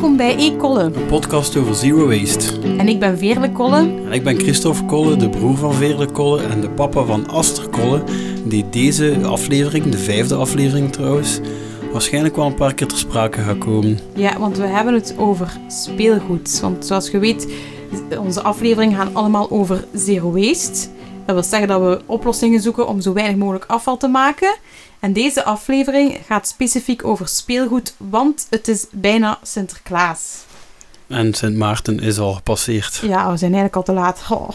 Welkom bij E-Kolle. Een podcast over zero waste. En ik ben Veerle Kolle. En ik ben Christophe Kolle, de broer van Veerle Kolle en de papa van Aster Kolle, die deze aflevering, de vijfde aflevering trouwens, waarschijnlijk wel een paar keer ter sprake gaat komen. Ja, want we hebben het over speelgoed. Want zoals je weet, onze afleveringen gaan allemaal over zero waste. Dat wil zeggen dat we oplossingen zoeken om zo weinig mogelijk afval te maken. En deze aflevering gaat specifiek over speelgoed, want het is bijna Sinterklaas. En Sint Maarten is al gepasseerd. Ja, we zijn eigenlijk al te laat. Oh.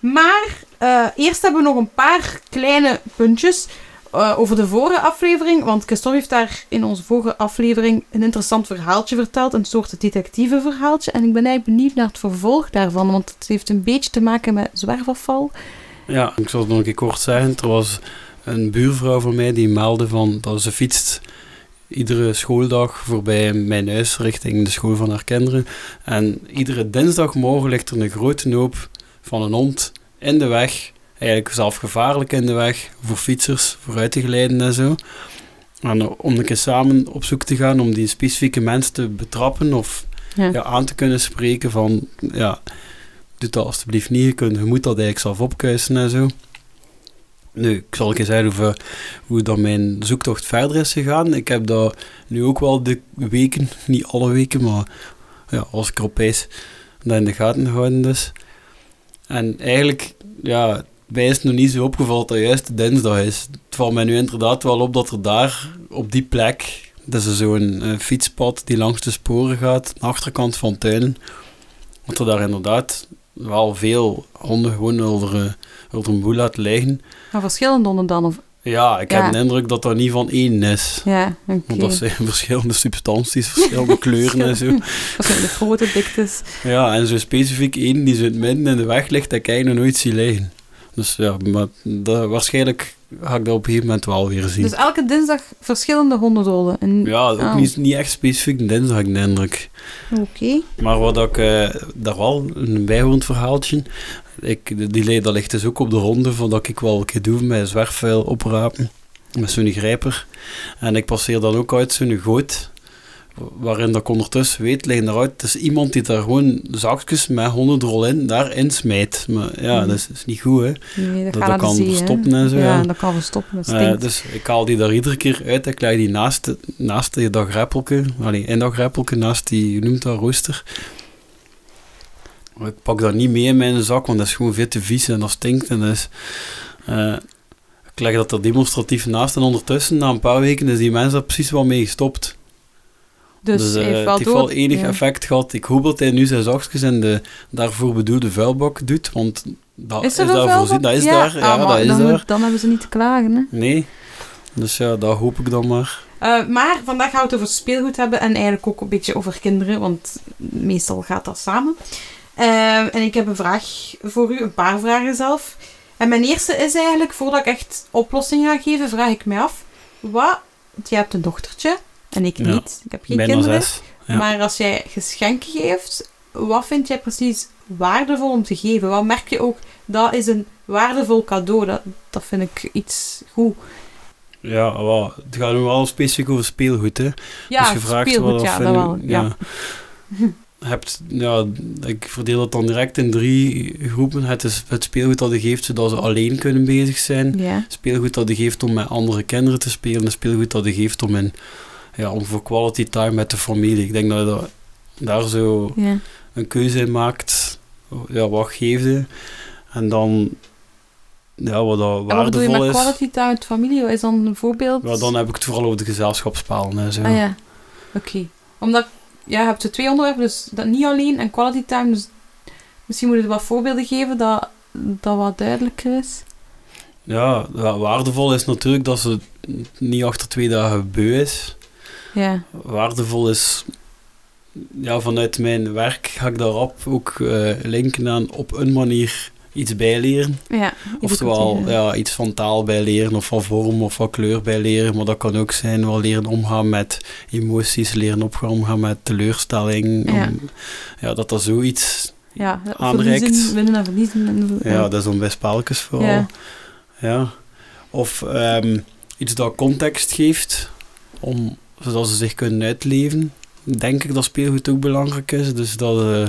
Maar uh, eerst hebben we nog een paar kleine puntjes uh, over de vorige aflevering. Want Christophe heeft daar in onze vorige aflevering een interessant verhaaltje verteld. Een soort detectieve verhaaltje. En ik ben eigenlijk benieuwd naar het vervolg daarvan. Want het heeft een beetje te maken met zwerfafval. Ja, ik zal het nog een keer kort zeggen. Er was een buurvrouw van mij die meldde van dat ze fietst iedere schooldag voorbij mijn huis richting de school van haar kinderen. En iedere dinsdagmorgen ligt er een grote hoop van een hond in de weg. Eigenlijk zelf gevaarlijk in de weg voor fietsers, vooruit te glijden en zo. En om een keer samen op zoek te gaan om die specifieke mensen te betrappen of ja. Ja, aan te kunnen spreken van ja, doe dat alsjeblieft niet, je, je moet dat eigenlijk zelf opkuisen en zo. Nu, ik zal eens zeggen hoe, hoe dat mijn zoektocht verder is gegaan. Ik heb dat nu ook wel de weken, niet alle weken, maar ja, als ik erop wijs, dat in de gaten gehouden dus. En eigenlijk, ja, mij is het nog niet zo opgevallen dat juist dinsdag is. Het valt mij nu inderdaad wel op dat er daar, op die plek, dat is zo'n uh, fietspad die langs de sporen gaat, de achterkant van tuinen, dat er daar inderdaad wel veel honden gewoon over, uh, over een boel laten liggen. Maar verschillende honden dan? Of? Ja, ik ja. heb de indruk dat dat niet van één is. Ja, okay. Want dat zijn verschillende substanties, verschillende kleuren en zo. Dat zijn de grote diktes. Ja, en zo specifiek één die zo het midden in de weg ligt, dat kan je nog nooit zien liggen. Dus ja, maar dat, waarschijnlijk ga ik dat op een gegeven moment wel weer zien. Dus elke dinsdag verschillende hondendoden? En... Ja, ook oh. niet, niet echt specifiek dinsdag, ik de indruk. Oké. Okay. Maar wat ik uh, daar wel, een bijhoorend verhaaltje, ik, die leed, dat ligt dus ook op de ronde van dat ik wel een keer doe met zwerfvuil oprapen. Met zo'n grijper. En ik passeer dan ook uit zo'n goot waarin dat ik ondertussen weet, liggen eruit, het is iemand die daar gewoon zakjes met honderdrol in daarin smijt. Maar ja, mm. dat, is, niet goed, hè. Nee, dat, dat, dat kan zee, verstoppen en zo. Ja, ja. dat kan verstoppen, dat uh, dus ik haal die daar iedere keer uit, ik leg die naast, naast die dat greppelke, allee, in dat greppelke, naast die, je noemt dat, rooster. Ik pak dat niet mee in mijn zak, want dat is gewoon veel te vies en dat stinkt. En dus, uh, ik leg dat er demonstratief naast en ondertussen, na een paar weken, is die mens daar precies wel mee gestopt. Dus, dus uh, heeft wel het heeft wel enig ja. effect gehad. Ik hoop dat hij nu zijn zakjes in de daarvoor bedoelde vuilbak doet, want dat is, is, daar voorzien. Dat is ja. daar, ja, ah, dat is dan, daar. Dan hebben ze niet te klagen, hè. Nee, dus ja, dat hoop ik dan maar. Uh, maar vandaag gaan we het over speelgoed hebben en eigenlijk ook een beetje over kinderen, want meestal gaat dat samen. Uh, en ik heb een vraag voor u, een paar vragen zelf. En mijn eerste is eigenlijk, voordat ik echt oplossingen ga geven, vraag ik mij af, wat, want jij hebt een dochtertje, en ik Ja, niet, ik heb geen kinderen. zes. Ja. Maar als jij geschenken geeft, wat vind jij precies waardevol om te geven? Wat merk je ook, dat is een waardevol cadeau, dat, dat vind ik iets goed. Ja, het gaat nu wel specifiek over speelgoed, hè. Ja, dus je vraagt speelgoed, ja, dat wel, ja. hebt, ja, ik verdeel het dan direct in drie groepen. Het is het speelgoed dat je geeft zodat ze alleen kunnen bezig zijn. Ja, Speelgoed dat je geeft om met andere kinderen te spelen. En speelgoed dat je geeft om, in, ja, om voor quality time met de familie. Ik denk dat je dat- daar zo ja. een keuze in maakt. Ja, wat geef je? En dan, ja, wat dat En wat bedoel je waardevol met is. quality time met familie? Wat is dan een voorbeeld? Ja, dan heb ik het vooral over de gezelschapsspalen en zo. Ah ja, oké. Omdat, ja, je hebt de twee onderwerpen, dus dat niet alleen en quality time, dus misschien moet je wat voorbeelden geven dat dat wat duidelijker is. Ja, wa- waardevol is natuurlijk dat ze niet achter twee dagen beu is. Ja, Waardevol is, ja, vanuit mijn werk ga ik daarop ook eh, linken aan op een manier iets bijleren. ja. Oftewel, ja, iets van taal bijleren of van vorm of van kleur bijleren. Maar dat kan ook zijn wel leren omgaan met emoties, leren omgaan met teleurstelling. Ja. Om- ja dat dat zoiets... Ja, aanreikt. verliezen, winnen en verliezen. En, Ja, dat is dan bij spelletjes vooral. Ja. Ja. Of ehm, iets dat context geeft, om, zodat ze zich kunnen uitleven. denk ik dat speelgoed ook belangrijk is. Dus dat, eh,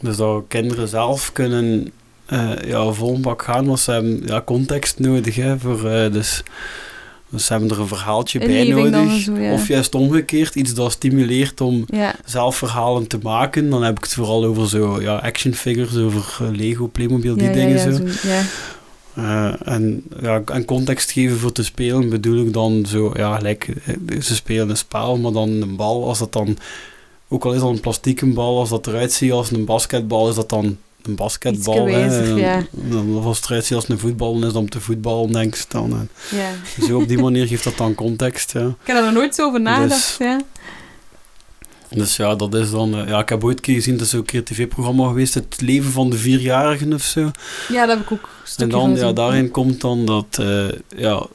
dus dat kinderen zelf kunnen eh ja, vol bak gaan, want ze hebben ja, context nodig. Hè, voor, eh, dus, dus ze hebben er een verhaaltje bij nodig. zo, ja. Of juist omgekeerd, iets dat stimuleert om Ja, zelf verhalen te maken. Dan heb ik het vooral over zo ja, action figures, over Lego, Playmobil, die ja, dingen zo. zo, Eh, en, ja, en context geven voor te spelen bedoel ik dan zo, ja, gelijk, eh, ze spelen een spel, maar dan een bal, als dat dan, ook al is dat een plastieke bal, als dat eruit ziet als een basketbal, is dat dan een basketbal. Ja. dan, als het eruit ziet als een voetbal, dan is dat om te voetballen, denk ik dan. Ja. zo op die manier geeft dat dan context, ja. Ik heb er nooit zo over nagedacht. Ja. Dus ja, dat is dan, eh, ja, ik heb ooit keer gezien, dat is ook een keer een tv-programma geweest, het leven van de vierjarigen of zo. ja, dat heb ik ook En dan, ja, daarin komt dan dat eh, ja,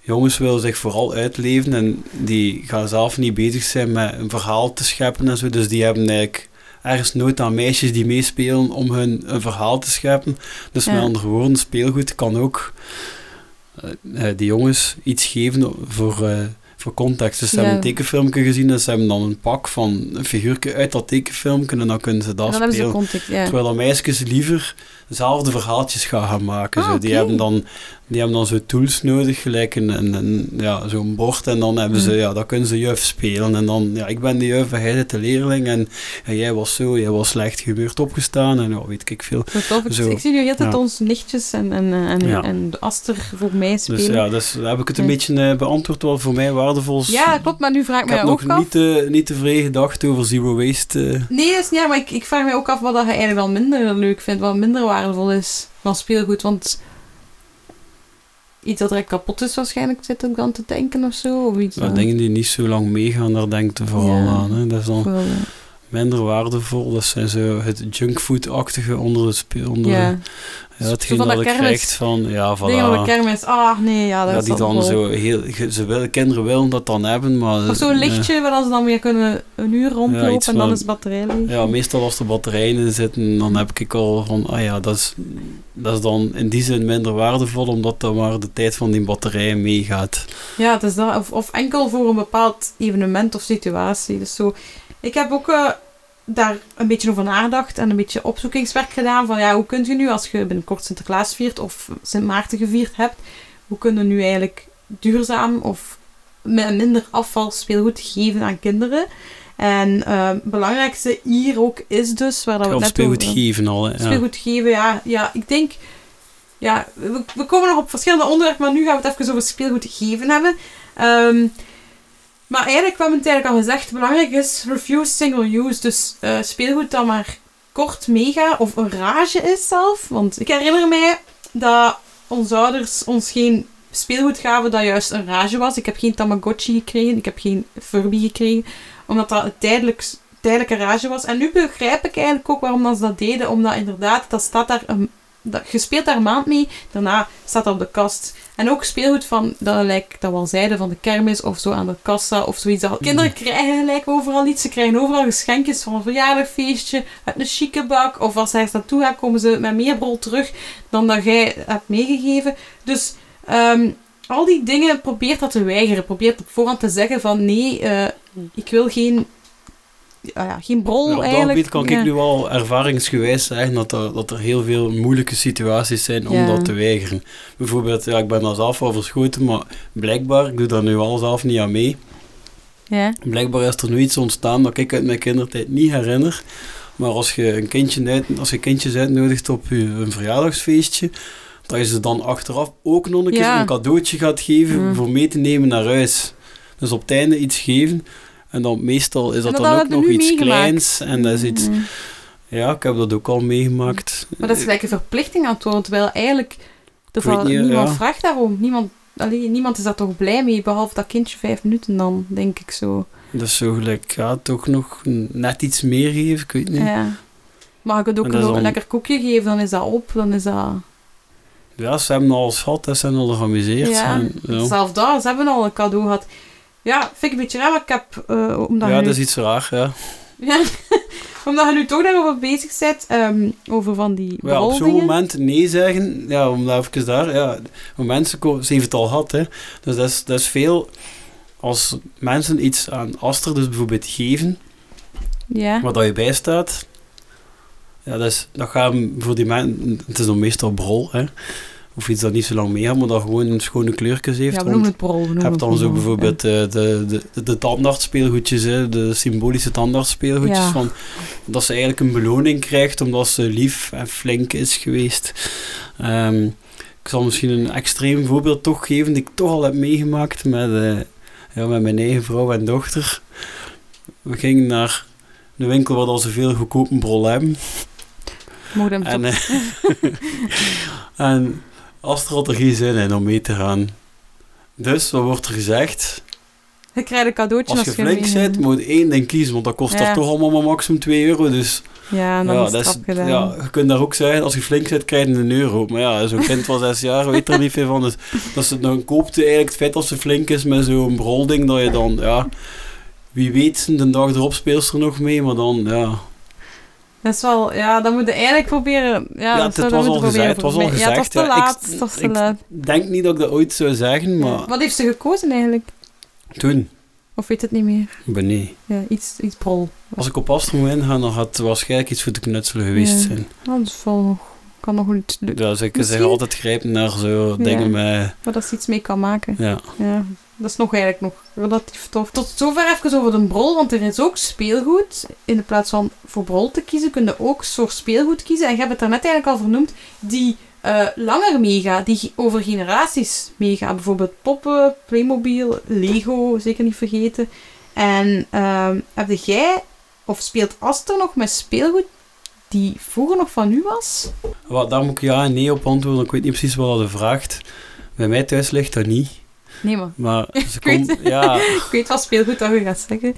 jongens willen zich vooral uitleven en die gaan zelf niet bezig zijn met een verhaal te scheppen en zo. Dus die hebben eigenlijk ergens nooit aan meisjes die meespelen om hun een verhaal te scheppen. Dus Ja. met andere woorden, speelgoed kan ook eh, die jongens iets geven voor, voor context. Dus ze Ja. hebben een tekenfilmpje gezien en ze hebben dan een pak van een figuurtje uit dat tekenfilmpje en dan kunnen ze dat spelen. ja. Terwijl dat meisjes liever zelfde verhaaltjes gaan, gaan maken. Ah, zo. Die, hebben dan, die hebben dan zo tools nodig, gelijk een, een, een- ja, zo'n bord. En dan hebben ze, Mhm. ja, dan kunnen ze juf spelen. En dan, ja, ik ben de juf en jij bent de leerling. En, en jij was zo, jij was slecht gebeurd opgestaan. En ja, weet ik veel. Zo tof. Ik, Zo. ik zie nu heel Ja. onze nichtjes en, en, en, Ja. en de Aster voor mij spelen. Dus ja, dus daar heb ik het een Ja. beetje eh, beantwoord wat voor mij waardevol is. Ja, klopt, maar nu vraag ik Ik mij ook nog af. niet, eh, niet te vrij gedacht over zero waste. eh. Nee, dat is niet, maar ik, ik vraag mij ook af wat dat je eigenlijk wel minder leuk vindt, wat minder waardevol is van speelgoed. Want iets dat direct kapot is waarschijnlijk, zit ik dan te denken of zo. Of iets dingen die niet zo lang meegaan, daar denk ik vooral Ja. aan. Hè. Dat is dan minder waardevol. Dat zijn zo het junkfood-achtige onder het speel. Onder ja. ja, hetgeen van dat de je kermis. krijgt van, ja. Dingen op de kermis. Ah, nee, ja, dat ja, is die dan zo heel, ze willen, kinderen willen dat dan hebben, maar... Of zo'n eh, lichtje waar ze dan weer kunnen een uur rondlopen en dan van- is de batterij leeg. Ja, meestal als er batterijen in zitten, dan heb ik al van, ah ja, dat is, dat is dan in die zin minder waardevol, omdat dan maar de tijd van die batterijen meegaat. Ja, het is dat. Of, of enkel voor een bepaald evenement of situatie. Dus zo. Ik heb ook eh, daar een beetje over nagedacht en een beetje opzoekingswerk gedaan. Van ja, hoe kun je nu, als je binnenkort Sinterklaas viert of Sint Maarten gevierd hebt, hoe kunnen nu eigenlijk duurzaam of met minder afval speelgoed geven aan kinderen? En eh, het belangrijkste hier ook is dus, waar dat we Of het net speelgoed over geven al, hè. Ja. speelgoed geven, ja. Ja, ik denk... Ja, we, we komen nog op verschillende onderwerpen, maar nu gaan we het even over speelgoed geven hebben. Ehm, maar eigenlijk, we hebben het eigenlijk al gezegd, belangrijk is refuse single use. Dus eh, speelgoed dat maar kort meega of een rage is zelf. Want ik herinner mij dat onze ouders ons geen speelgoed gaven dat juist een rage was. Ik heb geen Tamagotchi gekregen, ik heb geen Furby gekregen, omdat dat een tijdelijk, tijdelijke rage was. En nu begrijp ik eigenlijk ook waarom ze dat deden, omdat inderdaad, dat staat daar een, dat, je speelt daar een maand mee, daarna staat dat op de kast. En ook speelgoed van, dat, like, dat we al zeiden, van de kermis of zo aan de kassa of zoiets. Dat, kinderen krijgen gelijk overal iets. Ze krijgen overal geschenkjes van een verjaardagfeestje, uit een chique bak. Of als ze ergens naartoe gaan, komen ze met meer brol terug dan dat jij hebt meegegeven. Dus ehm, al die dingen probeert dat te weigeren. Probeert op voorhand te zeggen van nee, eh, ik wil geen, ja, geen brol Ja, op dat eigenlijk. gebied kan Ja. ik nu wel ervaringsgewijs zeggen dat er, dat er heel veel moeilijke situaties zijn om dat te weigeren. Bijvoorbeeld, ja, ik ben daar zelf wel verschoten, maar blijkbaar, ik doe daar nu al zelf niet aan mee, Ja. blijkbaar is er nu iets ontstaan dat ik uit mijn kindertijd niet herinner. Maar als je, een kindje uit, als je kindjes uitnodigt op je, een verjaardagsfeestje, dat je ze dan achteraf ook nog een keer een cadeautje gaat geven Mm. voor mee te nemen naar huis. Dus op het einde iets geven. En dan meestal is dat, dat dan ook nog iets meegemaakt. kleins. En dat is iets... Mm. Ja, ik heb dat ook al meegemaakt. Maar dat is gelijk een verplichting aan het worden, terwijl eigenlijk er niet, niemand ja. vraagt daarom. Niemand, allee, niemand is daar toch blij mee, behalve dat kindje vijf minuten dan, denk ik zo. Dat is zo gelijk, ja, toch nog net iets meer geven, ik weet niet. Ja, Ja. Mag ik het ook een lekker koekje geven, dan is dat op, dan is dat... ze hebben al gehad, ze zijn al geamuseerd. Ja, En, ja. zelfs dat, ze hebben al een cadeau gehad. Ja, vind ik een beetje raar, maar ik heb... eh, omdat ja, nu, dat is iets raar, ja. Ja, omdat je nu toch daarover bezig bent, ehm, over van die ja, op zo'n moment nee zeggen, ja, om daar even daar, ja, mensen ze heeft het al gehad, hè. Dus dat is, dat is veel, als mensen iets aan Aster dus bijvoorbeeld geven, Ja. waar dat je bij staat, ja, dat, is, dat hem voor die mensen, het is dan meestal brol, hè, of iets dat niet zo lang mee heeft, maar dat gewoon schone kleurtjes heeft. Ja, we noemen het je hebt dan zo bijvoorbeeld eh, de, de, de, de tandartsspeelgoedjes, hè, de symbolische tandartsspeelgoedjes, Ja. van, dat ze eigenlijk een beloning krijgt omdat ze lief en flink is geweest. Ehm, ik zal misschien een extreem voorbeeld toch geven, die ik toch al heb meegemaakt met, eh, ja, met mijn eigen vrouw en dochter. We gingen naar de winkel waar dat ze veel goedkope brol hebben. Hem En, toch- eh, en Had er geen zin in om mee te gaan. Dus, wat wordt er gezegd? Je krijgt een cadeautje Als je flink mee- zit, moet je één ding kiezen, want dat kost Ja. toch allemaal maar maximum 2 euro. Dus Ja, dan ja, is dat is, ja, je kunt daar ook zeggen, als je flink zit, krijg je een euro. Maar ja, zo'n kind van 6 jaar weet er niet veel van. Dus dat ze, dan koopt je eigenlijk het feit dat ze flink is met zo'n brolding, dat je dan, ja, wie weet, de dag erop speelt ze er nog mee, maar dan, ja. Dat is wel, ja, dan moet je eigenlijk proberen. Ja, Ja, dat het was dat al gezegd, proberen het was al voor- Ja, het was gezegd, te ja. Ik- laat. Het was te ik- laat. Ik denk niet dat ik dat ooit zou zeggen, maar Ja. Wat heeft ze gekozen eigenlijk? toen, Of weet het niet meer? ben nee. Ja, iets, iets brol. Als ik op Astro moet ingaan, dan had het waarschijnlijk iets voor te knutselen geweest Ja. zijn. Oh, dat is wel nog, kan nog iets doen. Ja, dus ik zeg altijd grijpen naar zo Ja. dingen met... Waar dat ze iets mee kan maken. Ja. Ja, dat is nog eigenlijk nog relatief tof. Tot zover even over de brol, want er is ook speelgoed. In plaats van voor brol te kiezen, kun je ook soort speelgoed kiezen. En je hebt het daarnet eigenlijk al vernoemd, die eh, langer meegaat, die over generaties meegaat. Bijvoorbeeld poppen, Playmobil, Lego, zeker niet vergeten. En ehm heb jij, of speelt Aster nog met speelgoed die vroeger nog van u was? Wat, daar moet ik ja en nee op antwoorden. Ik weet niet precies wat dat vraagt. Bij mij thuis ligt dat niet. Nee, maar Maar ze Ik weet- komt... Ja, ik weet wat speelgoed dat je gaat zeggen.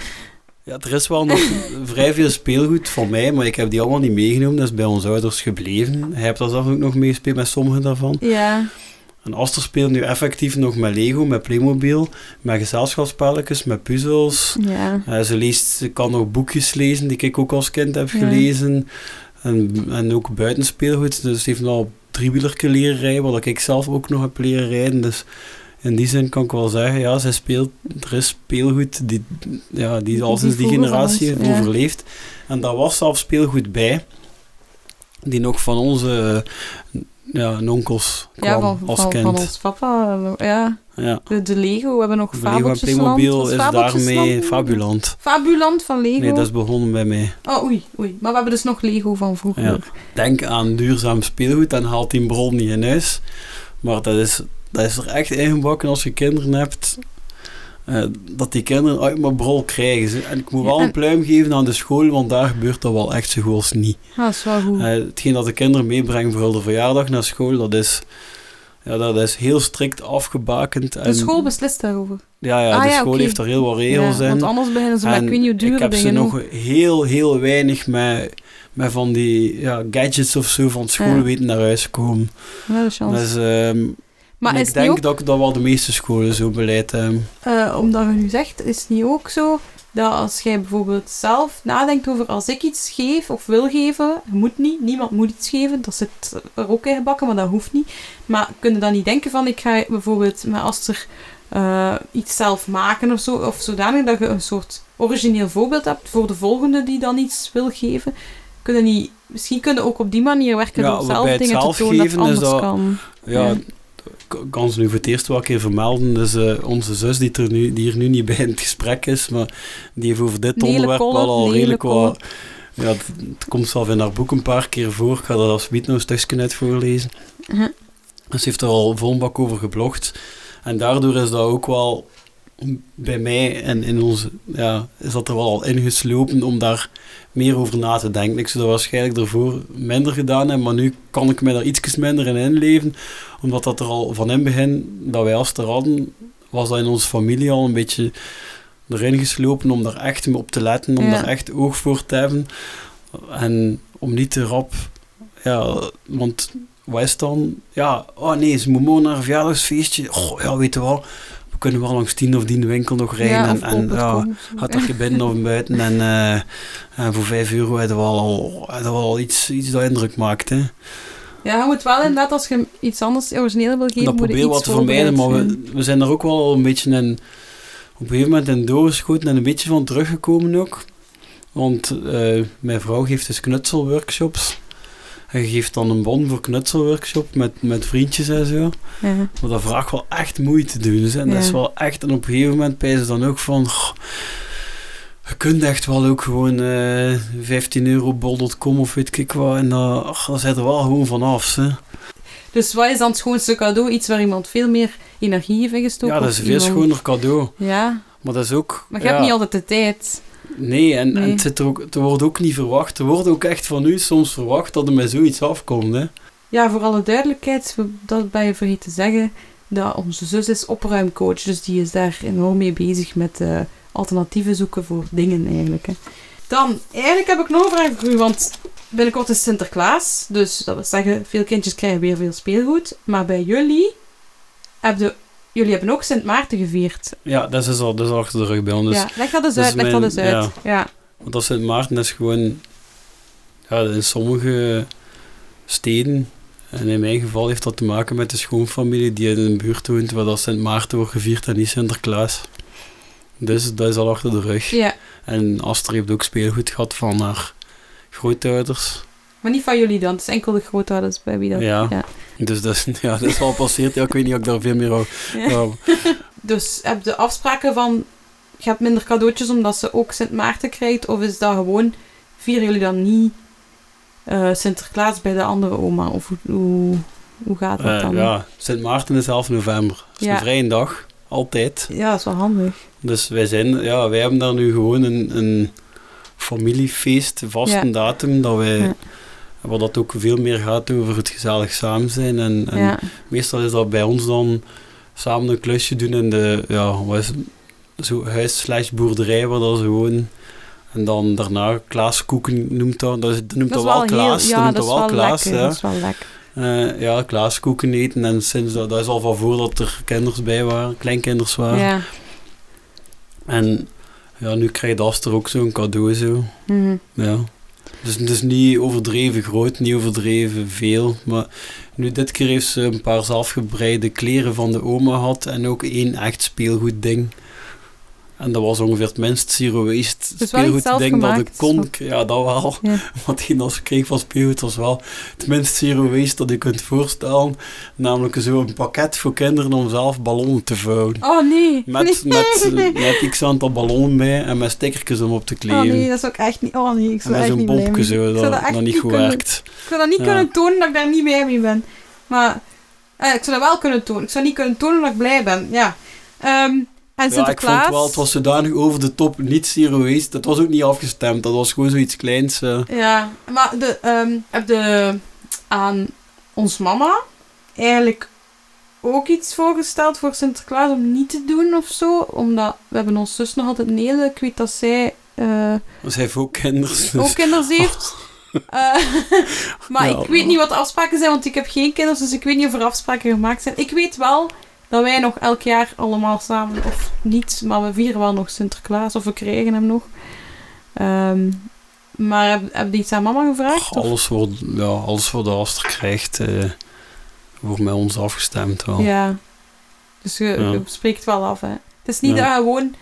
ja, er is wel nog vrij veel speelgoed van mij, maar ik heb die allemaal niet meegenomen. Dat is bij onze ouders gebleven. Hij heeft daar zelf ook nog meegespeeld met sommige daarvan. Ja, En Aster speelt nu effectief nog met Lego, met Playmobil, met gezelschapsspelletjes, met puzzels. ja. Eh, ze, leest, ze kan nog boekjes lezen die ik ook als kind heb Ja. gelezen. En, en ook buitenspeelgoed. Dus ze heeft al driewielerke leren rijden, wat ik zelf ook nog heb leren rijden. Dus in die zin kan ik wel zeggen, ja, zij speelt, er is speelgoed die, ja, die al Die sinds die generatie heeft ja. overleefd. En daar was zelfs speelgoed bij, die nog van onze ja, onkels kwam Ja, van, als van, kind. van ons papa. Ja, ja. de, de Lego. We hebben nog Lego en. Playmobil is daarmee Fabuland. Fabuland van Lego. Nee, dat is begonnen bij mij. Oh, oei, oei. Maar we hebben dus nog Lego van vroeger. Ja. Denk aan duurzaam speelgoed en haalt die bron niet in huis. Maar dat is, dat is er echt ingebakken als je kinderen hebt. eh, dat die kinderen uit mijn brol krijgen. Ze- En ik moet Ja, wel en- een pluim geven aan de school, want daar gebeurt dat wel echt zo goed als niet. Dat is wel goed. Eh, hetgeen dat de kinderen meebrengen voor de verjaardag naar school, dat is, ja, dat is heel strikt afgebakend. de En, school beslist daarover. Ja, ja Ah, de ja, school heeft er heel wat regels in. Want anders beginnen ze met ik weet niet hoe dure ik heb ze nog ook. heel, heel weinig met, met van die ja, gadgets of zo van school weten naar huis komen. Ja, de chance. Dus, ehm, maar ik denk ook, dat, dat wel de meeste scholen zo beleid hebben. eh, omdat je nu zegt, is het niet ook zo dat als jij bijvoorbeeld zelf nadenkt over als ik iets geef of wil geven, je moet niet, niemand moet iets geven, dat zit er ook in gebakken, maar dat hoeft niet. Maar kun je dan niet denken van, ik ga bijvoorbeeld met Aster eh, iets zelf maken of zo, of zodanig dat je een soort origineel voorbeeld hebt voor de volgende die dan iets wil geven. Kun je niet, misschien kun je ook op die manier werken Ja, door bij zelf dingen zelf te tonen dat is anders dat- kan. Ja, Ja. Ik kan ze nu voor het eerst wel een keer vermelden. Dus onze zus, die, er nu, die hier nu niet bij in het gesprek is, maar die heeft over dit Nele onderwerp Kolle, wel al Nele redelijk Kolle. wat... Ja, het, het komt zelf in haar boek een paar keer voor. Ik ga dat als nog een stukje uit voorlezen. Dus ze heeft er al vol een bak over geblogd. En daardoor is dat ook wel bij mij en in onze, ja, is dat er wel al ingeslopen om daar meer over na te denken. Ik zou dat waarschijnlijk ervoor minder gedaan hebben, maar nu kan ik me daar iets minder in inleven, omdat dat er al van in het begin, dat wij als er hadden, was dat in onze familie al een beetje erin geslopen om daar echt op te letten, om Ja. daar echt oog voor te hebben. En om niet te rap, ja, want wat is dan? Ja, oh nee, ze moet morgen naar een verjaardagsfeestje. Oh ja, weet je wel, we kunnen wel langs tien of tien winkel nog rijden Ja, en, en ja, gaat dat je binnen of buiten en, eh, en voor vijf euro hebben we al, al iets, iets dat indruk maakt. Hè. Ja, je moet wel inderdaad, als je iets anders origineel wil geven, dat moet je iets wat te vermijden, maar we, we zijn er ook wel een beetje in, een gegeven moment in doorgeschoten en een beetje van teruggekomen ook. Want eh, mijn vrouw geeft dus knutselworkshops. En je geeft dan een bon voor knutselworkshop met, met vriendjes en zo. Ja. Maar dat vraagt wel echt moeite te doen. Dus, en dat is wel echt... En op een gegeven moment bij ze dan ook van... goh, je kunt echt wel ook gewoon eh 15 euro bol.com of weet ik wat. En dan, ach, dan zit er wel gewoon vanaf. Hè. Dus wat is dan het schoonste cadeau? Iets waar iemand veel meer energie heeft ingestoken? Ja, dat is een veel iemand- schoner cadeau. Ja, Maar dat is ook... maar je ja, hebt niet altijd de tijd. Nee, en, en het, zit er, ook, het wordt ook niet verwacht. Er wordt ook echt van u soms verwacht dat er met zoiets afkomt. Hè. Ja, voor alle duidelijkheid, dat ben je vergeten te zeggen, dat onze zus is opruimcoach, dus die is daar enorm mee bezig met eh, alternatieven zoeken voor dingen eigenlijk. Hè. Dan, eigenlijk heb ik nog een vraag voor u, want binnenkort is Sinterklaas, dus dat wil zeggen, veel kindjes krijgen weer veel speelgoed, maar bij jullie, hebben jullie hebben ook Sint Maarten gevierd. Ja, dat is al, dat is al achter de rug bij ons. Dus, ja, leg dat eens uit, leg dat eens uit. Ja. Want dat Sint Maarten is gewoon... Ja, in sommige steden... En in mijn geval heeft dat te maken met de schoonfamilie die in een buurt woont waar dat Sint Maarten wordt gevierd en niet Sinterklaas. Dus dat is al achter de rug. ja, En Aster heeft ook speelgoed gehad van haar grootouders. maar niet van jullie dan, het is enkel de grootouders bij wie dat... Ja. ja. Dus dat is, ja, dat is al passeerd. Ja, ik weet niet of ik daar veel meer over... Ja. Dus heb je afspraken van, je hebt minder cadeautjes omdat ze ook Sint Maarten krijgt? Of is dat gewoon, vieren jullie dan niet eh, Sinterklaas bij de andere oma? Of hoe, hoe, hoe gaat dat Eh, dan? ja, Sint Maarten is 11 november. Dat is Ja. een vrije dag. Altijd. Ja, dat is wel handig. Dus wij, zijn, ja, wij hebben daar nu gewoon een, een familiefeest, vast Ja. een datum, dat wij, Ja. waar dat ook veel meer gaat over het gezellig samen zijn. En, en ja. meestal is dat bij ons dan samen een klusje doen in de, ja, wat is het? zo huis slash boerderij waar dat ze wonen. En dan daarna Klaaskoeken noemt dat. Dat, noemt Dat wel Klaas. dat noemt dat wel Klaas. lekker. ja. Dat is wel lekker. Eh, ja, Klaaskoeken eten. En sinds dat, dat is al van voordat er kinders bij waren, kleinkinders waren. Ja. En ja, nu krijgt Aster ook zo'n cadeau zo. Mhm. Ja. Dus het is niet overdreven groot, niet overdreven veel. Maar nu dit keer heeft ze een paar zelfgebreide kleren van de oma gehad en ook één echt speelgoed ding. En dat was ongeveer het minst zero waste Dus speelgoed ding dat ik kon. zo. Ja, dat wel. Ja. Wat hij als kreeg van speelgoed was wel het minst zero waste dat je kunt voorstellen. Namelijk zo'n pakket voor kinderen om zelf ballonnen te vouwen. Oh nee. Met, nee. met, met x aantal ballonnen bij en met stickertjes om op te kleden. Oh nee, dat is ook echt niet... Oh nee, ik en zou met echt zo'n bompje zo, Ik dat, dat niet goed kunnen- werkt. Ik zou dat niet Ja. kunnen tonen dat ik daar niet blij mee ben. Maar eh, ik zou dat wel kunnen tonen. Ik zou niet kunnen tonen dat ik blij ben. Ja. Ehm, en Ja, ik vond wel, het was zodanig over de top, niet zero waste. Dat was ook niet afgestemd, dat was gewoon zoiets kleins. eh. Ja, maar de, ehm, heb de aan ons mama eigenlijk ook iets voorgesteld voor Sinterklaas om niet te doen of zo. Omdat we hebben ons zus nog altijd Nele. Ik weet dat zij eh, Ze heeft ook kinderen. dus- ook kinderen heeft. Eh, maar Ja. ik weet niet wat de afspraken zijn, want ik heb geen kinderen, dus ik weet niet of er afspraken gemaakt zijn. Ik weet wel dat wij nog elk jaar allemaal samen, of niet, maar we vieren wel nog Sinterklaas, of we krijgen hem nog. Ehm, maar heb, heb je iets aan mama gevraagd? of? alles, voor, ja, alles voor de Aster krijgt, eh wordt met ons afgestemd wel. Ja. Dus je, Ja. je spreekt wel af, hè. Het is niet Ja. dat gewoon...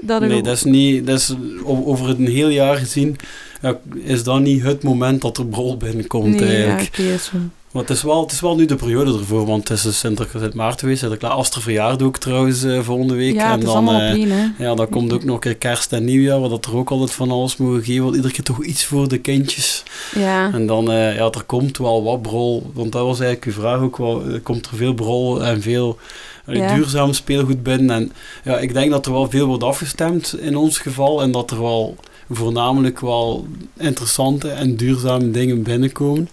Dat er Nee, dat is niet, dat is over een heel jaar gezien, ja, is dat niet het moment dat er brol binnenkomt Nee, ja, eigenlijk. wel- Maar het is, wel, het is wel nu de periode ervoor, want het is dus Sinter- Sint Maarten geweest. Sinterklaas Aster verjaarde ook trouwens eh, volgende week. Ja, en het is dan, allemaal eh, één. Ja, dan komt ook nog een keer kerst en nieuwjaar, waar dat er ook altijd van alles mogen geven. Want iedere keer toch iets voor de kindjes. Ja. En dan, eh, ja, er komt wel wat brol. Want dat was eigenlijk uw vraag ook wel. Er komt er veel brol en veel eh, Ja. duurzaam speelgoed binnen. En ja, ik denk dat er wel veel wordt afgestemd in ons geval. En dat er wel voornamelijk wel interessante en duurzame dingen binnenkomen.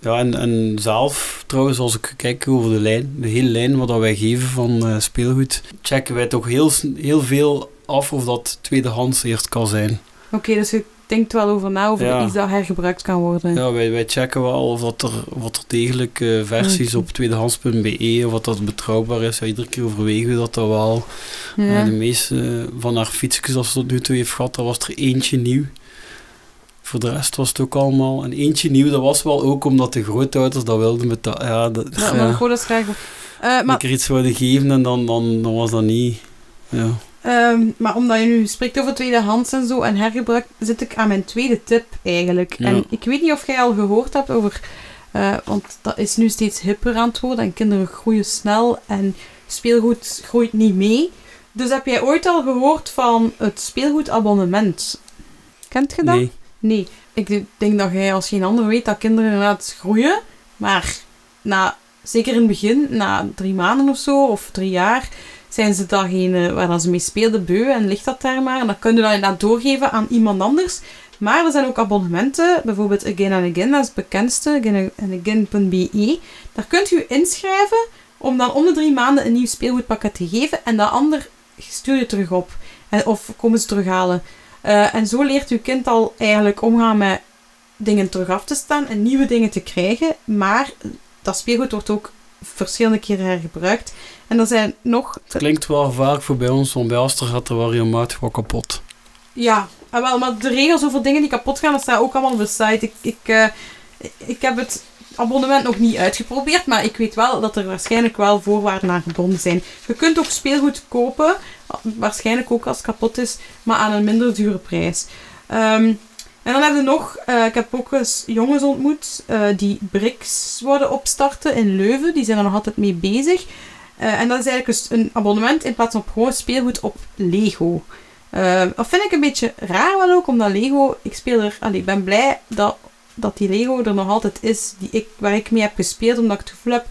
Ja, en, en zelf, trouwens, als ik kijk over de lijn, de hele lijn wat dat wij geven van eh, speelgoed, checken wij toch heel, heel veel af of dat tweedehands eerst kan zijn. Oké, dus je denkt wel over na over Ja. iets dat hergebruikt kan worden. Ja, wij, wij checken wel of dat er, dat er degelijk eh, versies Oké. op tweedehands.be, of wat dat betrouwbaar is. Ja, iedere keer overwegen we dat dat wel. Ja. Eh, de meeste van haar fietsjes dat ze tot nu toe heeft gehad, dat was er eentje nieuw. Voor de rest was het ook allemaal. En eentje nieuw, dat was wel ook omdat de grootouders dat wilden betalen. Ja, dat, Ja, maar goed, dat graag... Eh, maar keer iets wilden geven en dan, dan, dan was dat niet. Ja. Ehm, maar omdat je nu spreekt over tweedehands en zo en hergebruik, zit ik aan mijn tweede tip eigenlijk. Ja. En ik weet niet of jij al gehoord hebt over... eh, want dat is nu steeds hipper aan het worden en kinderen groeien snel en speelgoed groeit niet mee. Dus heb jij ooit al gehoord van het speelgoedabonnement? Kent je dat? Nee. Nee, ik denk dat jij als geen ander weet dat kinderen inderdaad groeien. Maar na, zeker in het begin, na drie maanden of zo, of drie jaar, zijn ze datgene waar ze mee speelden beu en ligt dat daar maar. En dan kun je dat inderdaad doorgeven aan iemand anders. Maar er zijn ook abonnementen, bijvoorbeeld Again and Again, dat is het bekendste, againandagain.be. Daar kunt u inschrijven om dan om de drie maanden een nieuw speelgoedpakket te geven en dat ander stuur je terug op. En, of komen ze terughalen. Eh, en zo leert uw kind al eigenlijk omgaan met dingen terug af te staan en nieuwe dingen te krijgen. Maar dat speelgoed wordt ook verschillende keren hergebruikt. En er zijn nog... Het klinkt wel gevaarlijk voor bij ons, want bij Aster gaat er wel regelmatig wat kapot. Ja, ah, wel, maar de regels over dingen die kapot gaan, dat staat ook allemaal op de site. Ik, ik, eh, ik heb het abonnement nog niet uitgeprobeerd, maar ik weet wel dat er waarschijnlijk wel voorwaarden aan gebonden zijn. Je kunt ook speelgoed kopen, waarschijnlijk ook als het kapot is, maar aan een minder dure prijs. Ehm, en dan hebben we nog, eh, ik heb ook eens jongens ontmoet eh, die BRICS worden opstarten in Leuven. Die zijn er nog altijd mee bezig. Eh, en dat is eigenlijk dus een abonnement in plaats van gewoon speelgoed op Lego. Eh, dat vind ik een beetje raar wel ook, omdat Lego, ik speel er, allee, ik ben blij dat, dat die Lego er nog altijd is, die ik, waar ik mee heb gespeeld, omdat ik het gevoel heb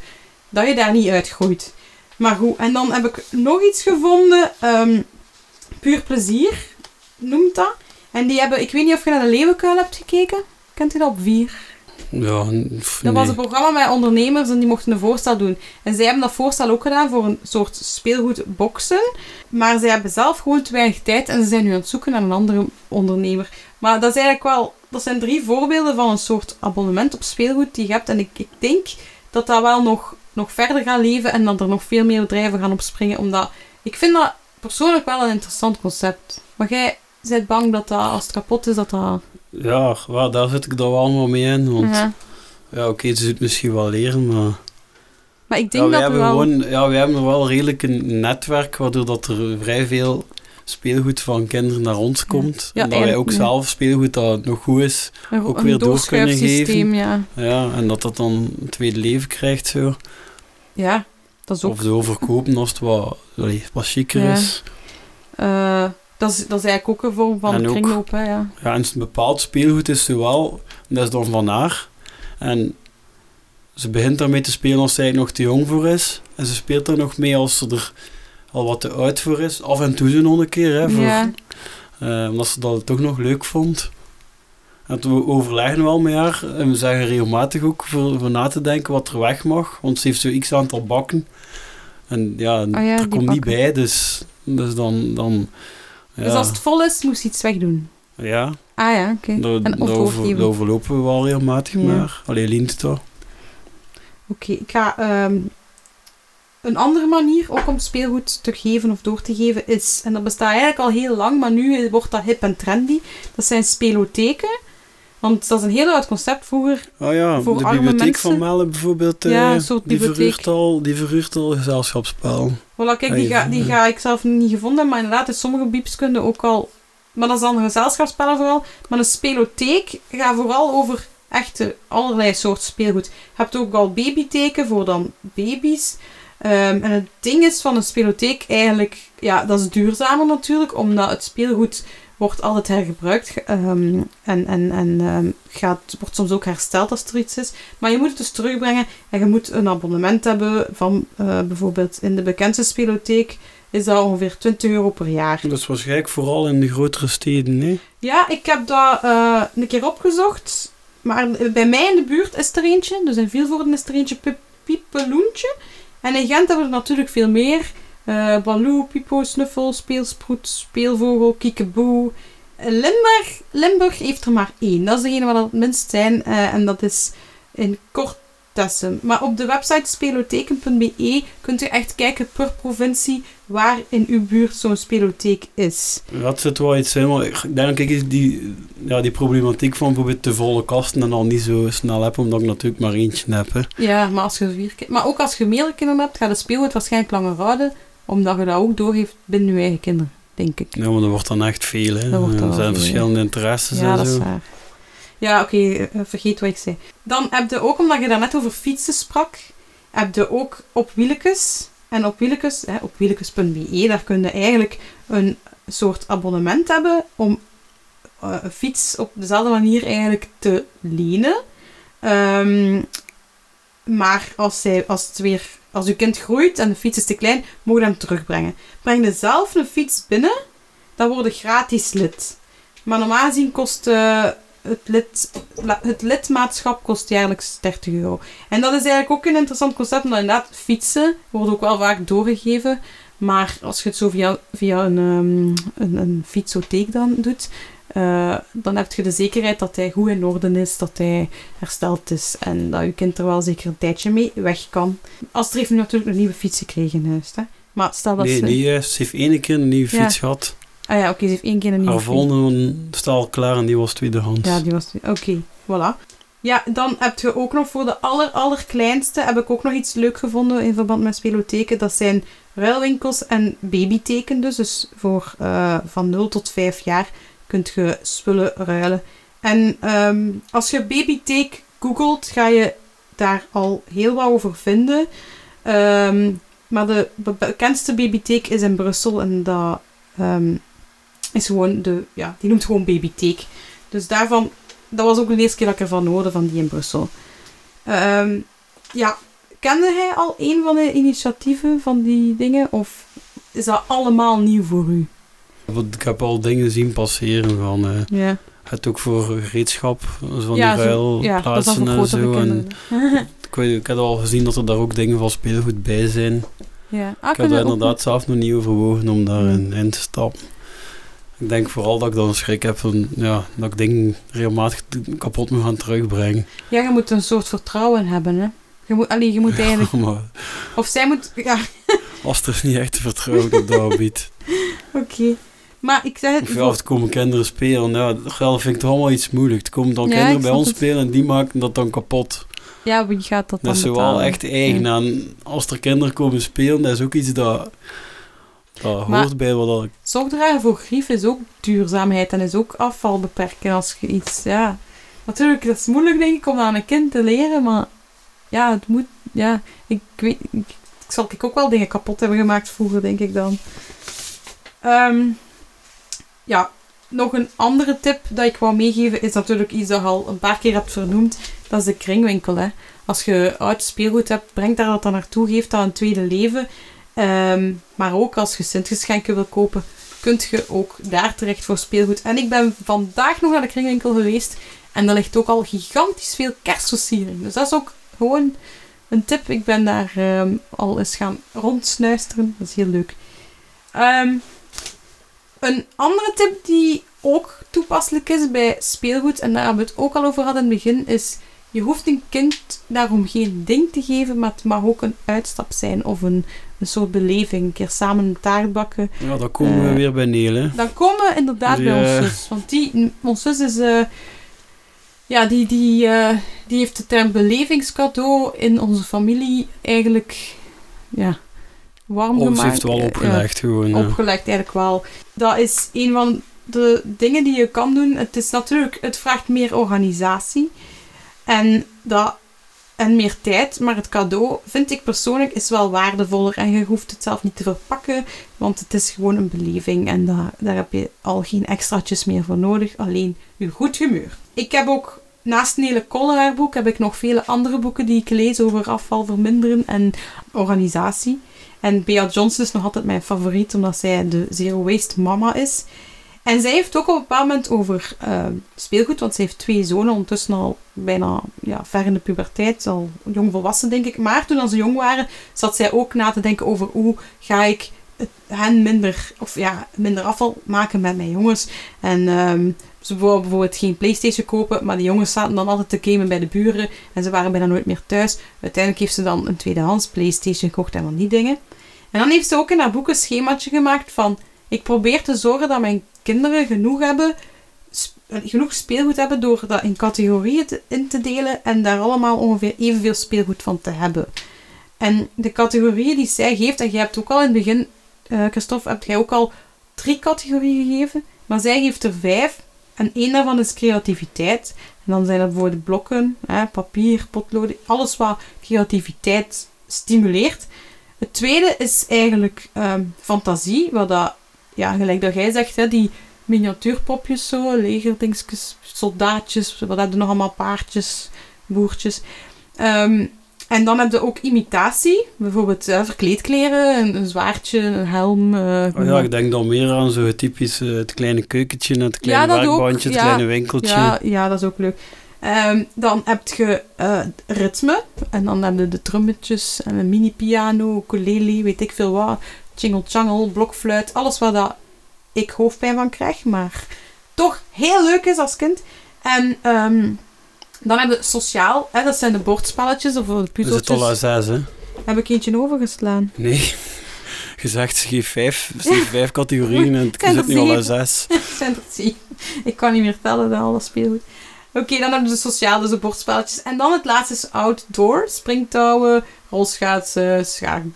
dat je daar niet uitgroeit. Maar goed, en dan heb ik nog iets gevonden, ehm, Puur Plezier noemt dat. En die hebben, ik weet niet of je naar de Leeuwenkuil hebt gekeken. Kent u dat op 4? Ja, pff, Dat nee. was een programma met ondernemers en die mochten een voorstel doen. En zij hebben dat voorstel ook gedaan voor een soort speelgoedboxen. Maar zij hebben zelf gewoon te weinig tijd en ze zijn nu aan het zoeken naar een andere ondernemer. Maar dat is eigenlijk wel... Dat zijn drie voorbeelden van een soort abonnement op speelgoed die je hebt. En ik, ik denk dat dat wel nog, nog verder gaat leven en dat er nog veel meer bedrijven gaan opspringen. Omdat ik vind dat persoonlijk wel een interessant concept. Maar jij bent bang dat dat, als het kapot is, dat dat... Ja, wel, daar zit ik dan wel allemaal mee in. Want ja, Ja. oké, ze zullen het misschien wel leren, maar... Maar ik Ja, denk wij dat hebben wel... gewoon, ja, wij hebben wel redelijk een netwerk, waardoor dat er vrij veel speelgoed van kinderen naar ons komt. Ja, en dat wij ook zelf speelgoed dat nog goed is. Een, ook weer door kunnen doorschuifsysteem, ja. Ja, en dat dat dan een tweede leven krijgt, zo. Ja, dat is ook... Of zo verkopen als het wat, wat chiquer Ja. is. eh, dat, is dat is eigenlijk ook een vorm van En ook- kringloop, hè, ja. Ja, en een bepaald speelgoed is ze wel, dat is dan van haar. En ze begint daarmee te spelen als zij nog te jong voor is. En ze speelt er nog mee als ze er al wat te oud voor is. Af en toe zo nog een keer, hè, voor, ja. eh, omdat ze dat toch nog leuk vond. En we overleggen wel met haar. En we zeggen regelmatig ook voor, voor na te denken wat er weg mag. Want ze heeft zo x aantal bakken. En ja, Oh ja, er komt niet bij. Dus, dus dan... dan ja, Dus als het vol is, moest je iets wegdoen. ja, Ah ja, oké. En daar, over, overlopen we wel regelmatig Ja. met haar. Allee, Lien doet dat. Oké, ik ga... ehm, een andere manier ook om speelgoed te geven of door te geven is... En dat bestaat eigenlijk al heel lang, maar nu wordt dat hip en trendy. Dat zijn spelotheken. Want dat is een heel oud concept vroeger. Oh ja, Voor de arme bibliotheek mensen. van Melle bijvoorbeeld. eh, Ja, een soort die bibliotheek. verhuurt al, die verhuurt al gezelschapsspel. Voilà, kijk, die ga, die ga ik zelf niet gevonden maar inderdaad, in sommige bieps kunnen ook al... Maar dat is dan gezelschapsspellen vooral. Maar een spelotheek gaat vooral over echte allerlei soorten speelgoed. Je hebt ook al babyteken voor dan baby's. Ehm, en het ding is van een spelotheek eigenlijk... Ja, dat is duurzamer natuurlijk, omdat het speelgoed wordt altijd hergebruikt. ge- ehm, en en, en ehm, gaat, wordt soms ook hersteld als er iets is. Maar je moet het dus terugbrengen en je moet een abonnement hebben van eh, bijvoorbeeld in de bekendste spelotheek is dat ongeveer 20 euro per jaar. Dat is waarschijnlijk vooral in de grotere steden, hè? Ja, ik heb dat eh, een keer opgezocht. Maar bij mij in de buurt is er eentje. Dus in Vilvoorde is er eentje Piepeloentje. En in Gent hebben we er natuurlijk veel meer. Eh Baloo, Pipo, Snuffel, Speelsproet, Speelvogel, Kiekeboe. Eh, Limburg, Limburg heeft er maar één. Dat is degene waar het minst zijn. eh, en dat is in Maar op de website spelotheken.be kunt u echt kijken per provincie waar in uw buurt zo'n spelotheek is. Dat zit wel iets in, maar ik denk dat ik die, ja, die problematiek van bijvoorbeeld te volle kasten en al niet zo snel heb, omdat ik natuurlijk maar eentje heb. Hè. Ja, maar, als je vier maar ook als je meerdere kinderen hebt, gaat het speelgoed waarschijnlijk langer houden, omdat je dat ook doorgeeft binnen je eigen kinderen. denk ik. Ja, maar dat wordt dan echt veel, hè. Er zijn verschillende interesses Ja, en dat is zo. waar. Ja, oké, eh, vergeet wat ik zei. Dan heb je ook, omdat je daarnet over fietsen sprak, heb je ook op Wielekes. En op Wielekes, hè, op wielekes.be, daar kun je eigenlijk een soort abonnement hebben om eh, een fiets op dezelfde manier eigenlijk te lenen. Ehm, maar als, zij, als, het weer, als uw kind groeit en de fiets is te klein, mogen je hem terugbrengen. Breng je zelf een fiets binnen, dan word je gratis lid. Maar normaal gezien kost eh, het, lid, het lidmaatschap kost jaarlijks 30 euro. En dat is eigenlijk ook een interessant concept, omdat inderdaad fietsen wordt ook wel vaak doorgegeven. Maar als je het zo via, via een, ehm, een, een fietsotheek dan doet, eh, dan heb je de zekerheid dat hij goed in orde is, dat hij hersteld is en dat je kind er wel zeker een tijdje mee weg kan. Als er heeft natuurlijk een nieuwe fiets gekregen in huis, hè. Maar stel dat Nee, ze... juist. Ze heeft één keer een nieuwe Ja. fiets gehad. Ah ja, oké, ze heeft één keer een nieuwe Haar volgende staat al klaar en die was tweedehands. Ja, die was... Oké, voilà. Ja, dan heb je ook nog voor de aller, allerkleinste... heb ik ook nog iets leuk gevonden in verband met spelotheken. Dat zijn ruilwinkels en babyteken dus. Dus voor eh, van 0 tot 5 jaar kunt je spullen ruilen. En ehm, als je babyteek googelt, ga je daar al heel wat over vinden. Ehm, maar de be- bekendste babyteek is in Brussel en dat ehm, is gewoon de... Ja, die noemt gewoon babyteek. Dus daarvan, dat was ook de eerste keer dat ik ervan hoorde, van die in Brussel. Ehm, ja, kende hij al een van de initiatieven van die dingen? Of is dat allemaal nieuw voor u? Ik heb al dingen zien passeren van... eh, Ja, het ook voor gereedschap, van ja, die ja en zo. En ik, weet, ik heb al gezien dat er daar ook dingen van speelgoed bij zijn. ja. Ah, ik heb ook- inderdaad zelf nog niet overwogen om daarin Ja. in te stappen. Ik denk vooral dat ik dan schrik heb van, ja, dat ik dingen regelmatig kapot moet gaan terugbrengen. Ja, je moet een soort vertrouwen hebben, hè. Je moet, allee, je moet eigenlijk... maar Of zij moet... Ja, als er niet echt te vertrouwen op dat gebied. oké. Maar ik zeg het... Of ja, of komen kinderen spelen. Ja, dat vind ik toch allemaal iets moeilijk. Er komen dan Ja, kinderen bij ons het. spelen en die maken dat dan kapot. Ja, wie gaat dat dan Dat is wel echt eigen. En als er kinderen komen spelen, dat is ook iets dat, dat Maar- hoort bij wat ik... Zorgdragen voor grief is ook duurzaamheid en is ook afval beperken als je iets, ja... Natuurlijk, dat is moeilijk denk ik om aan een kind te leren, maar ja, het moet, ja, ik weet, ik, ik zal ik ook wel dingen kapot hebben gemaakt vroeger, denk ik dan. Ehm, ja, nog een andere tip dat ik wou meegeven is natuurlijk iets dat je al een paar keer hebt vernoemd. Dat is de kringwinkel, hè. Als je oud speelgoed hebt, breng daar dat dan naartoe, geef dat een tweede leven. Ehm, maar ook als je Sint-geschenken wil kopen, kunt je ook daar terecht voor speelgoed. En ik ben vandaag nog naar de kringwinkel geweest en daar ligt ook al gigantisch veel kerstversiering. Dus dat is ook gewoon een tip. Ik ben daar ehm, al eens gaan rondsnuisteren. Dat is heel leuk. Ehm, een andere tip die ook toepasselijk is bij speelgoed, en daar hebben we het ook al over gehad in het begin, is je hoeft een kind daarom geen ding te geven, maar het mag ook een uitstap zijn of een, een soort beleving. Een keer samen een taart bakken. Ja, dan komen we Eh, weer bij Neel, hè. Dan komen we inderdaad bij ons zus. Want die, ons zus is... eh, ja, die, die, eh, die heeft de term belevingscadeau in onze familie eigenlijk... Ja, warm gemaakt. heeft het wel Eh, opgelegd gewoon. ja. opgelegd eigenlijk wel. Dat is een van de dingen die je kan doen. Het is natuurlijk... Het vraagt meer organisatie. En dat... En meer tijd, maar het cadeau vind ik persoonlijk is wel waardevoller. En je hoeft het zelf niet te verpakken, want het is gewoon een beleving en daar, daar heb je al geen extraatjes meer voor nodig, alleen je goed humeur. Ik heb ook naast een hele boek heb ik nog vele andere boeken die ik lees over afval verminderen en organisatie. En Bea Johnson is nog altijd mijn favoriet, omdat zij de Zero Waste Mama is. En zij heeft ook op een bepaald moment over eh, speelgoed, want ze heeft twee zonen, ondertussen al bijna ja, ver in de puberteit, al jong volwassen denk ik. Maar toen ze jong waren, zat zij ook na te denken over hoe ga ik hen minder, of ja, minder afval maken met mijn jongens. En ehm, ze wou bijvoorbeeld geen Playstation kopen, maar die jongens zaten dan altijd te gamen bij de buren en ze waren bijna nooit meer thuis. Uiteindelijk heeft ze dan een tweedehands Playstation gekocht en van die dingen. En dan heeft ze ook in haar boek een schemaatje gemaakt van ik probeer te zorgen dat mijn kinderen genoeg hebben, eh, genoeg speelgoed hebben door dat in categorieën te- in te delen en daar allemaal ongeveer evenveel speelgoed van te hebben. En de categorieën die zij geeft, en jij hebt ook al in het begin, eh Christophe, hebt jij ook al drie categorieën gegeven, maar zij geeft er vijf. En één daarvan is creativiteit. En dan zijn dat bijvoorbeeld blokken, hè, papier, potloden, alles wat creativiteit stimuleert. Het tweede is eigenlijk ehm, fantasie, wat dat, ja, gelijk dat jij zegt, hè, die miniatuurpopjes zo, legerdingsjes, soldaatjes, wat hebben nog allemaal paardjes, boertjes. Ehm, en dan heb je ook imitatie, bijvoorbeeld uh, verkleedkleren, een, een, zwaardje, een helm. Uh, oh ja, ik denk dan meer aan zo typisch uh, het kleine keukentje, het kleine ja, werkbandje, het kleine winkeltje. Ja, ja, dat is ook leuk. Um, dan heb je ritme, en dan heb je de trommetjes, en een mini-piano, ukulele, weet ik veel wat, jingle-jangle, blokfluit, alles wat dat ik hoofdpijn van krijg, maar toch heel leuk is als kind. En um, dan hebben we sociaal, hè, dat zijn de bordspelletjes of de puzzeltjes. Is het al zes, hè? Heb ik eentje overgeslaan? Nee. Gezegd, ze geeft vijf, ze geeft vijf categorieën en het zit nu al aan zes. zijn er tien. Ik kan niet meer tellen, dat alles speelgoed. Oké, dan hebben we de sociaal, dus de bordspelletjes. En dan het laatste is outdoor. Springtouwen, rolschaatsen,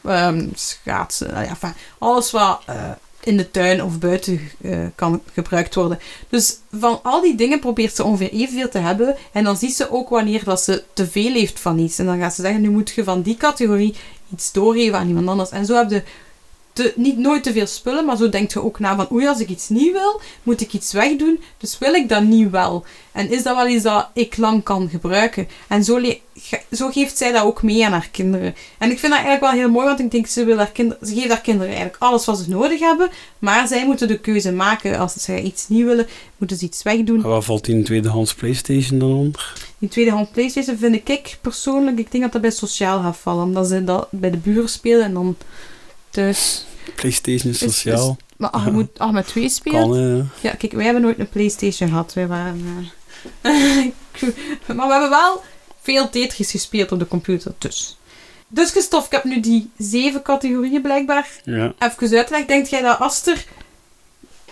um, schaatsen. Ja, enfin, alles wat uh, in de tuin of buiten uh, kan gebruikt worden. Dus van al die dingen probeert ze ongeveer evenveel te hebben. En dan ziet ze ook wanneer dat ze te veel heeft van iets. En dan gaat ze zeggen, nu moet je van die categorie iets doorgeven aan iemand anders. En zo heb je te, niet nooit te veel spullen, maar zo denkt je ook na van oei, als ik iets niet wil, moet ik iets wegdoen. Dus wil ik dat niet wel? En is dat wel iets dat ik lang kan gebruiken? En zo, zo geeft zij dat ook mee aan haar kinderen. En ik vind dat eigenlijk wel heel mooi, want ik denk, ze, wil haar kinderen, ze geeft haar kinderen eigenlijk alles wat ze nodig hebben, maar zij moeten de keuze maken. Als ze iets niet willen, moeten ze iets wegdoen. Wat valt in een tweedehands Playstation dan onder? Die tweedehands Playstation vind ik persoonlijk, ik denk dat dat bij sociaal gaat vallen, omdat ze dat bij de buren spelen en dan thuis. PlayStation sociaal. maar als je, moet, je met twee speelt. ja. kijk, wij hebben nooit een PlayStation gehad. Wij waren. Uh, maar we hebben wel veel Tetris gespeeld op de computer. Dus. Dus Christophe, ik heb nu die zeven categorieën blijkbaar ja. even uitgelegd. Denkt jij dat Aster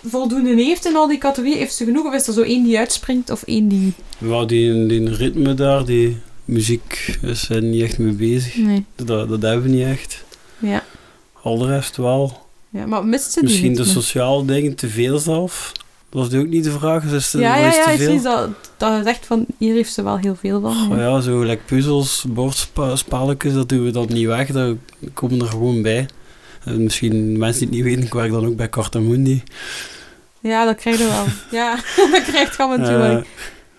voldoende heeft in al die categorieën? Heeft ze genoeg of is er zo één die uitspringt of één die... Ja, die, die ritme daar, die muziek is niet echt mee bezig. Nee. Dat, dat hebben we niet echt. Ja. Al de rest wel. Ja, maar mist ze Misschien de sociale dingen te veel zelf. Dat was ook niet de vraag. Dus is ja, ja, ja, te veel. dat, dat zegt van hier heeft ze wel heel veel van. Oh, ja, zo gelijk puzzels, bordspelletjes, dat doen we dan niet weg. Dat komen er gewoon bij. En misschien mensen die het niet weten, ik werk dan ook bij Cartamundi. Ja, dat krijg je wel. ja, dat krijgt je natuurlijk. Uh,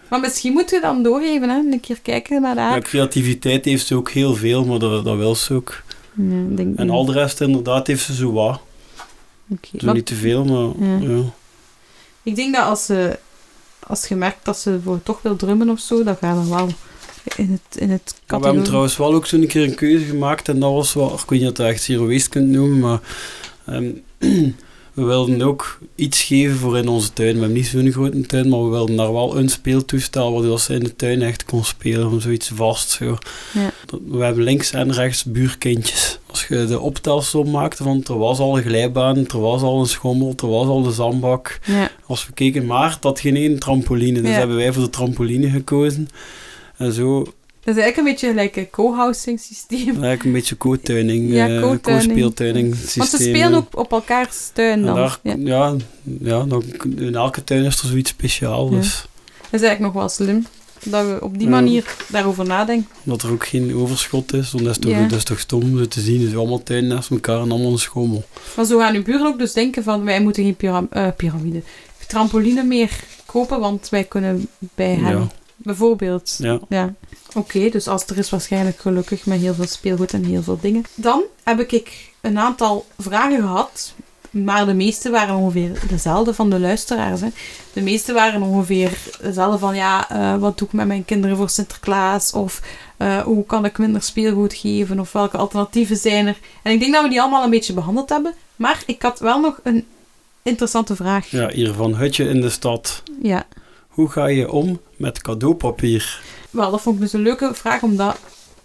maar misschien moet je dan doorgeven, hè? een keer kijken naar daar. Ja, creativiteit heeft ze ook heel veel, maar dat, dat wil ze ook. Denk en al de rest inderdaad heeft ze zo wat. Okay, zo niet te veel, maar ja. Ik denk dat als, ze, als je merkt dat ze voor toch wil drummen of zo, dan gaan er wel in het, in het. We hebben trouwens wel ook zo'n keer een keuze gemaakt en dat was wel, ik weet niet of je het echt zero waste kunt noemen, maar um, we wilden ook iets geven voor in onze tuin. We hebben niet zo'n grote tuin, maar we wilden daar wel een speeltoestel waar ze in de tuin echt kon spelen, om zoiets vast. Zo. Ja. We hebben links en rechts buurkindjes. Als je de optelsom maakte van er was al een glijbaan, er was al een schommel, er was al de zandbak. Ja. Als we keken, maar dat geen één trampoline. Dus hebben wij voor de trampoline gekozen. En zo dat is eigenlijk een beetje gelijk een co-housing systeem. Eigenlijk een beetje co-tuining, ja, uh, co-speeltuining systeem. Want ze spelen ook op elkaars tuin dan. Daar, ja. ja, ja dan, in elke tuin is er zoiets speciaals. Ja. Dus. Dat is eigenlijk nog wel slim. Dat we op die manier daarover nadenken. Dat er ook geen overschot is, want dat is toch, dat is toch stom zo te zien. Dus allemaal tuinen naast elkaar en allemaal een schommel. Maar zo gaan uw buren ook dus denken van, wij moeten geen pyram uh, piramide, trampoline meer kopen, want wij kunnen bij hen Bijvoorbeeld. Ja. ja. Oké, dus als er is waarschijnlijk gelukkig met heel veel speelgoed en heel veel dingen. Dan heb ik een aantal vragen gehad, maar de meeste waren ongeveer dezelfde van de luisteraars. Hè. De meeste waren ongeveer dezelfde van, ja, uh, wat doe ik met mijn kinderen voor Sinterklaas? Of uh, hoe kan ik minder speelgoed geven? Of welke alternatieven zijn er? En ik denk dat we die allemaal een beetje behandeld hebben. Maar ik had wel nog een interessante vraag. Ja, hier van Hutje in de stad. Ja. Hoe ga je om met cadeaupapier? Wel, dat vond ik dus een leuke vraag, omdat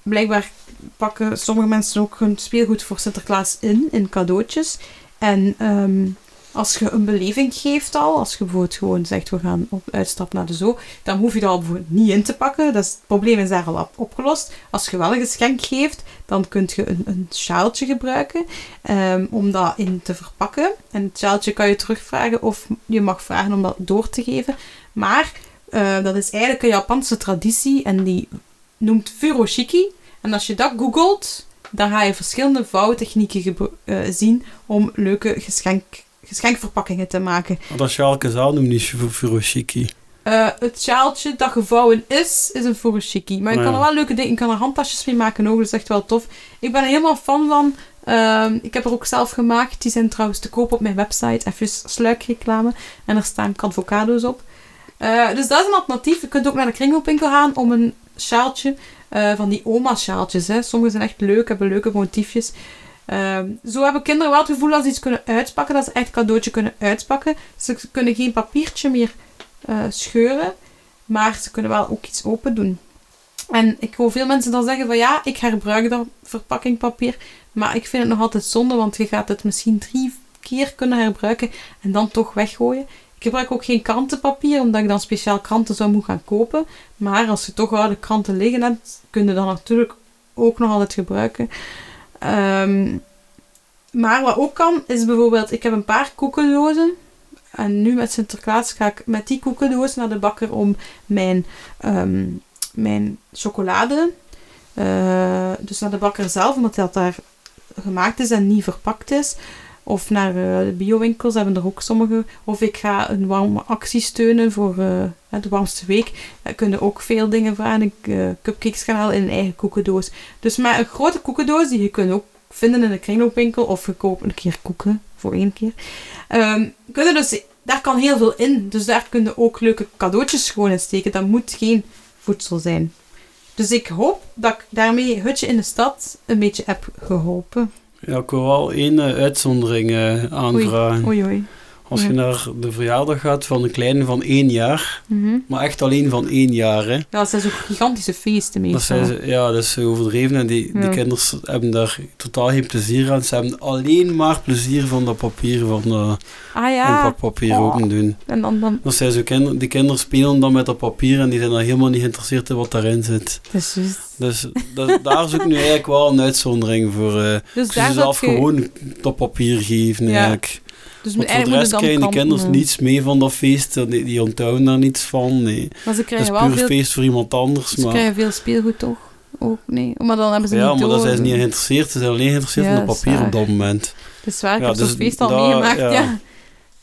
blijkbaar pakken sommige mensen ook hun speelgoed voor Sinterklaas in, in cadeautjes. En um, als je een beleving geeft al, als je bijvoorbeeld gewoon zegt we gaan op uitstap naar de zoo, dan hoef je dat al bijvoorbeeld niet in te pakken. Dat het probleem is daar al op- opgelost. Als je wel een geschenk geeft, dan kun je een, een sjaaltje gebruiken ehm, om dat in te verpakken. En het sjaaltje kan je terugvragen of je mag vragen om dat door te geven. Maar eh, dat is eigenlijk een Japanse traditie en die noemt furoshiki. En als je dat googelt, dan ga je verschillende vouwtechnieken eh, zien om leuke geschenk, geschenkverpakkingen te maken. Want als je elke zaal noemt niet fu- furoshiki. Eh, het sjaaltje dat gevouwen is, is een furoshiki. Maar je Ah, kan er wel leuke dingen, je kan er handtasjes mee maken ook, dat is echt wel tof. Ik ben er helemaal fan van. Ehm, ik heb er ook zelf gemaakt. Die zijn trouwens te koop op mijn website. Even sluikreclame. En er staan avocado's op. Eh, dus dat is een alternatief. Je kunt ook naar de kringloopwinkel gaan om een sjaaltje eh, van die oma-sjaaltjes. Sommige zijn echt leuk, hebben leuke motiefjes. Ehm, zo hebben kinderen wel het gevoel dat ze iets kunnen uitpakken, dat ze echt cadeautje kunnen uitpakken. Ze kunnen geen papiertje meer eh, scheuren, maar ze kunnen wel ook iets open doen. En ik hoor veel mensen dan zeggen van ja, ik herbruik dat verpakking papier, maar ik vind het nog altijd zonde, want je gaat het misschien drie keer kunnen herbruiken en dan toch weggooien. Ik gebruik ook geen krantenpapier, omdat ik dan speciaal kranten zou moeten gaan kopen. Maar als je toch oude kranten liggen hebt, kun je dat natuurlijk ook nog altijd gebruiken. Ehm, maar wat ook kan, is bijvoorbeeld, ik heb een paar koekendozen. En nu met Sinterklaas ga ik met die koekendoos naar de bakker om mijn, ehm, mijn chocolade. eh, dus naar de bakker zelf, omdat dat daar gemaakt is en niet verpakt is. Of naar eh, de biowinkels hebben er ook sommige. Of ik ga een warme actie steunen voor eh, de warmste week. Daar kunnen ook veel dingen vragen. Ik eh, cupcakes gaan halen in een eigen koekendoos. Dus met een grote koekendoos, die je kunt ook vinden in de kringloopwinkel. Of je koopt een keer koeken, voor één keer. Ehm, kunnen dus, daar kan heel veel in. Dus daar kun je ook leuke cadeautjes gewoon in steken. Dat moet geen voedsel zijn. Dus ik hoop dat ik daarmee Hutje in de Stad een beetje heb geholpen. Ja, ik wil wel één eh, uitzondering eh, aanvragen. Oei, oei. Als je naar de verjaardag gaat van een kleine van één jaar, Mhm. maar echt alleen van één jaar, hè. Ja, dat zijn zo gigantische feesten Dat, meestal. zijn ze, ja, dat is overdreven en die, die kinderen hebben daar totaal geen plezier aan. Ze hebben alleen maar plezier van dat papier, van dat Ah ja, inpakpapier Oh. open doen. en dan, dan zijn zo kinder, die kinderen spelen dan met dat papier en die zijn dan helemaal niet geïnteresseerd in wat daarin zit. dat is juist. Dus dat, daar zoek ik nu eigenlijk wel een uitzondering voor. eh Dus daar ze zou zelf je... gewoon dat papier geven Ja. eigenlijk. Dus Want voor de rest dan krijgen kanten, kinderen eh, niets mee van dat feest. Die, die onthouden daar niets van. Nee. Maar ze Dat is krijgen wel puur veel... feest voor iemand anders. Ze Maar, krijgen veel speelgoed toch? Ook, nee. Maar dan hebben ze ja, niet maar dan zijn ze niet geïnteresseerd. Ze zijn alleen geïnteresseerd Ja, in dat dat is papier op dat moment. Dat is waar, ik Ja, heb zo'n dus feest al meegemaakt, ja. ja.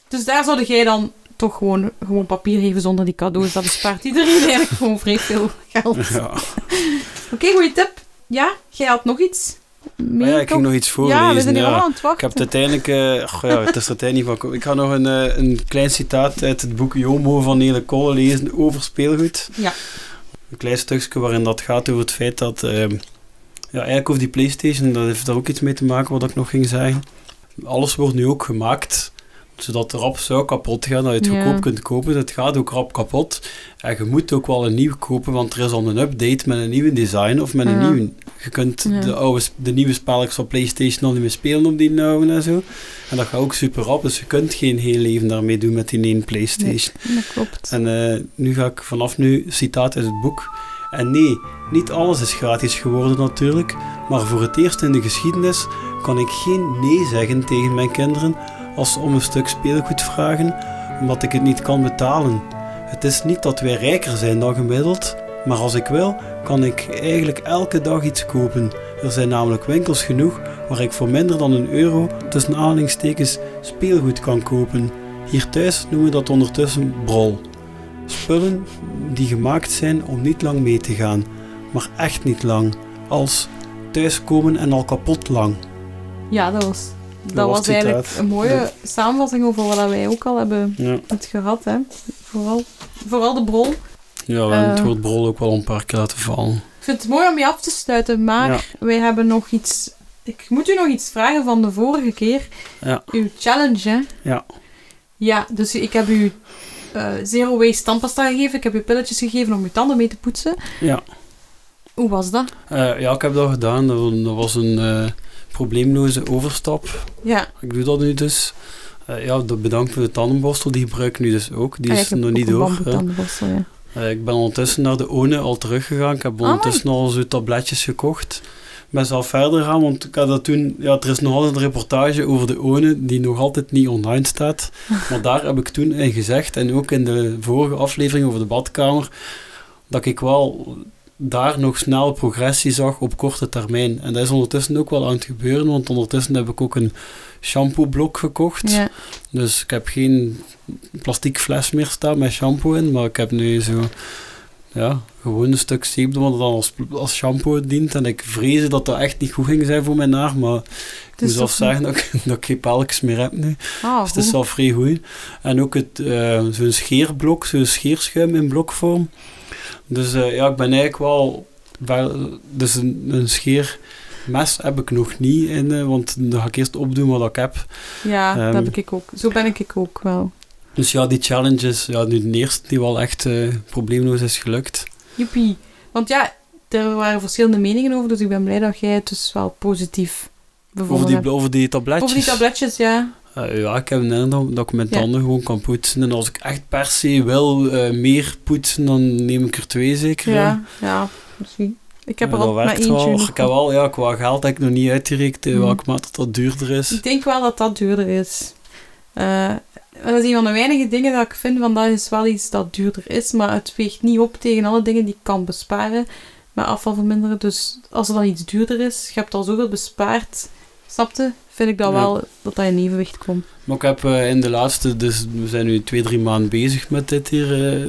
Dus daar zou jij dan toch gewoon, gewoon papier geven zonder die cadeaus. Dat bespaart iedereen eigenlijk gewoon vrij veel geld. Oké, Ja. goede tip. Ja, jij had nog iets? Maar ja, ik ging nog iets voorlezen. Ja, we zijn hier ja. allemaal aan het Ik heb het uiteindelijk... eh, goh, ja, het is er uiteindelijk niet van. Ik ga nog een, eh, een klein citaat uit het boek Jomo van Nele lezen over speelgoed. Ja. Een klein stukje waarin dat gaat over het feit dat... ehm, ja, eigenlijk over die Playstation, dat heeft daar ook iets mee te maken wat ik nog ging zeggen. Alles wordt nu ook gemaakt zodat de rap zou kapot gaan, dat je het Ja. goedkoop kunt kopen. Het gaat ook rap kapot. En je moet ook wel een nieuwe kopen, want er is al een update met een nieuwe design of met een Ja. nieuwe... Je kunt Ja. de, oude, de nieuwe spelletjes van Playstation al niet meer spelen op die nauwen en zo. En dat gaat ook super rap, dus je kunt geen heel leven daarmee doen met die ene Playstation. Dat klopt. En eh, nu ga ik vanaf nu, citaat uit het boek. En nee, niet alles is gratis geworden natuurlijk, maar voor het eerst in de geschiedenis kan ik geen nee zeggen tegen mijn kinderen als ze om een stuk speelgoed vragen, omdat ik het niet kan betalen. Het is niet dat wij rijker zijn dan gemiddeld, maar als ik wil, kan ik eigenlijk elke dag iets kopen. Er zijn namelijk winkels genoeg waar ik voor minder dan een euro tussen aanhalingstekens speelgoed kan kopen. Hier thuis noemen we dat ondertussen brol. Spullen die gemaakt zijn om niet lang mee te gaan, maar echt niet lang, als thuiskomen en al kapot lang. Ja, dat was, dat was eigenlijk een mooie Ja. samenvatting over wat wij ook al hebben Ja, het gehad. Hè. Vooral, vooral de brol. ja we hebben het woord brol ook wel een paar keer laten vallen. Ik vind het mooi om je af te sluiten, maar Ja. wij hebben nog iets... Ik moet u nog iets vragen van de vorige keer. Ja. Uw challenge, hè? Ja. Ja, dus ik heb u eh, zero waste tandpasta gegeven. Ik heb u pilletjes gegeven om uw tanden mee te poetsen. Ja. Hoe was dat? Eh, ja, ik heb dat gedaan. Dat, wa- dat was een probleemloze overstap. Ja, Ik doe dat nu dus. Eh, ja, bedankt voor de tandenborstel, die gebruik ik nu dus ook. Die Ah, is nog niet door. ja. Eh, ik ben ondertussen naar de ONE al teruggegaan. Ik heb Amai. ondertussen al zo tabletjes gekocht. Ik ben zelf verder gaan, want ik had dat toen... Ja, er is nog altijd een reportage over de ONE die nog altijd niet online staat. Maar daar heb ik toen in gezegd, en ook in de vorige aflevering over de badkamer, dat ik wel daar nog snel progressie zag op korte termijn. En dat is ondertussen ook wel aan het gebeuren, want ondertussen heb ik ook een shampoo-blok gekocht. Ja. Dus ik heb geen plastic fles meer staan met shampoo in, maar ik heb nu zo, ja, gewoon een stuk zeep dat dan als, als shampoo dient. En ik vrees dat dat echt niet goed ging zijn voor mijn haar, maar ik moet zelf zeggen dat ik, dat ik geen pelkjes meer heb nu. Ah, Dus het is wel vrij goed. En ook het, eh, zo'n scheerblok, zo'n scheerschuim in blokvorm. Dus eh, ja, ik ben eigenlijk wel, wel dus een, een scheermes heb ik nog niet in, eh, want dan ga ik eerst opdoen wat ik heb. Ja, Ehm, dat heb ik ook. Zo ben ik ook wel. Dus ja, die challenge is ja, nu de eerste die wel echt probleemloos is gelukt. Joepie. Want ja, er waren verschillende meningen over, dus ik ben blij dat jij het dus wel positief Over die, hebt. over die tabletjes. Over die tabletjes, ja. Eh, ja, ik heb een indruk dat ik mijn Ja. tanden gewoon kan poetsen. En als ik echt per se wil eh, meer poetsen, dan neem ik er twee zeker. in. Ja, ja, misschien. Ik heb Ja, er al maar eentje. wel. Ik heb wel, ja, qua geld heb ik nog niet uitgerekend in Mhm. welke mate dat duurder is. Ik denk wel dat dat duurder is. Eh, dat is een van de weinige dingen dat ik vind van dat is wel iets dat duurder is, maar het weegt niet op tegen alle dingen die ik kan besparen met afval verminderen. Dus als er dan iets duurder is, je hebt al zoveel bespaard, snapte? Vind ik dat Ja. wel dat dat in evenwicht komt. Maar ik heb eh, in de laatste, dus we zijn nu twee, drie maanden bezig met dit hier. eh,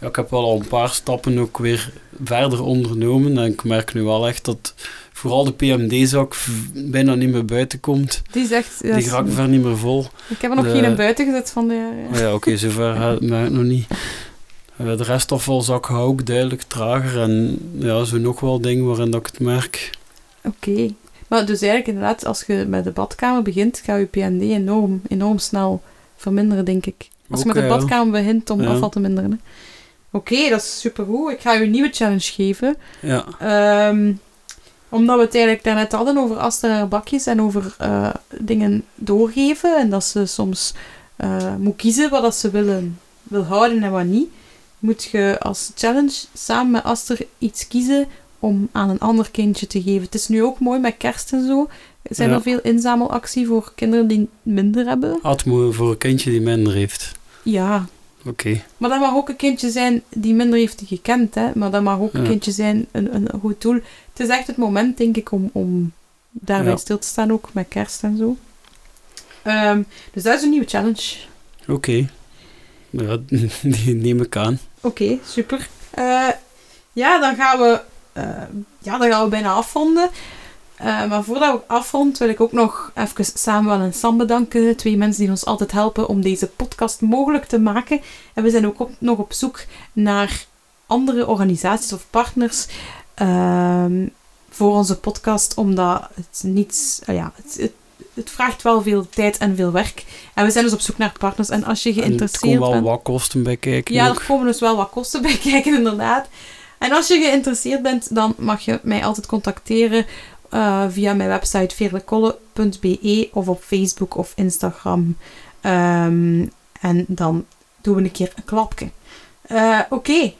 ja, ik heb wel al een paar stappen ook weer verder ondernomen. En ik merk nu wel echt dat vooral de PMD-zak bijna niet meer buiten komt. Die is echt... ja, Die raakt ver niet meer vol. ik heb er nog de- geen buiten gezet van de jaren. Oh ja, oké, zover gaat het nog niet. Eh, de restafvalzak hou ik duidelijk trager. En ja, zo nog wel dingen waarin dat ik het merk. Oké. Maar dus eigenlijk inderdaad, als je met de badkamer begint, gaat je PND enorm, enorm snel verminderen, denk ik. Als je met de ja. badkamer begint om Ja. afval te minderen. Oké, dat is supergoed. Ik ga je een nieuwe challenge geven. Ja, Ehm, omdat we het eigenlijk daarnet hadden over aster en bakjes en over eh, dingen doorgeven. En dat ze soms eh moet kiezen wat dat ze willen, wil houden en wat niet. Moet je als challenge samen met Aster iets kiezen om aan een ander kindje te geven. Het is nu ook mooi met kerst en zo. Zijn Ja. er veel inzamelactie voor kinderen die minder hebben? Atmo voor een kindje die minder heeft. Ja. Oké. Maar dat mag ook een kindje zijn die minder heeft gekend, hè. Maar dat mag ook een Ja. kindje zijn, een, een goed doel. Het is echt het moment, denk ik, om, om daarbij Ja. stil te staan, ook met kerst en zo. Ehm, dus dat is een nieuwe challenge. Oké. Ja, die neem ik aan. Oké, super. Eh, ja, dan gaan we, eh, ja, dan gaan we bijna afronden. Eh, maar voordat we afronden, wil ik ook nog even Samuel en Sam bedanken. Twee mensen die ons altijd helpen om deze podcast mogelijk te maken. En we zijn ook op- nog op zoek naar andere organisaties of partners ehm, voor onze podcast, omdat het niet, eh, ja, het, het, het vraagt wel veel tijd en veel werk. En we zijn dus op zoek naar partners. En als je En er geïnteresseerd komen wel bent... wat kosten bij kijken. Ja, ook. er komen dus wel wat kosten bij kijken, inderdaad. En als je geïnteresseerd bent, dan mag je mij altijd contacteren eh, via mijn website veerlekolle.be of op Facebook of Instagram. Ehm, en dan doen we een keer een klapje. Eh, Oké.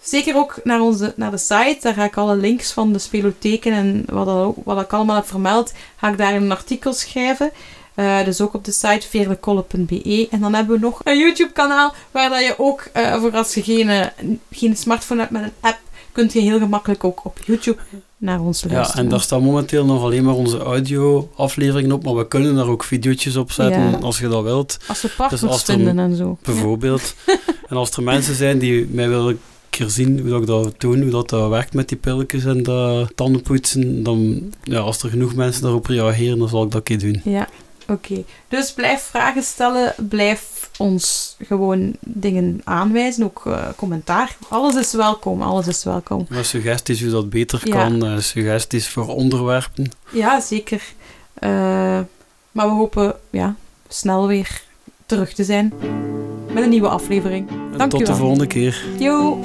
Zeker ook naar, onze, naar de site. Daar ga ik alle links van de spelotheken en wat, ook, wat ik allemaal heb vermeld, ga ik daar een artikel schrijven. Eh, dus ook op de site veerlekolle.be. En dan hebben we nog een YouTube-kanaal waar dat je ook, voor als je geen, geen smartphone hebt met een app, kunt je heel gemakkelijk ook op YouTube naar ons Ja, en daar staan momenteel nog alleen maar onze audio-afleveringen op, maar we kunnen daar ook video's op zetten Ja. als je dat wilt, Als we partners Dus als er- vinden en zo. bijvoorbeeld. en als er mensen zijn die mij willen keer zien hoe dat ik dat doe, hoe dat, dat werkt met die pilletjes en dat tandenpoetsen, dan, ja, als er genoeg mensen daarop reageren, dan zal ik dat een keer doen. Ja, oké. Dus blijf vragen stellen, blijf ons gewoon dingen aanwijzen, ook eh, commentaar. Alles is welkom, alles is welkom. Maar suggesties hoe dat beter Ja. kan, eh, suggesties voor onderwerpen. Ja, zeker. Eh, maar we hopen ja, snel weer terug te zijn met een nieuwe aflevering. En Dank u tot de volgende keer. Yo!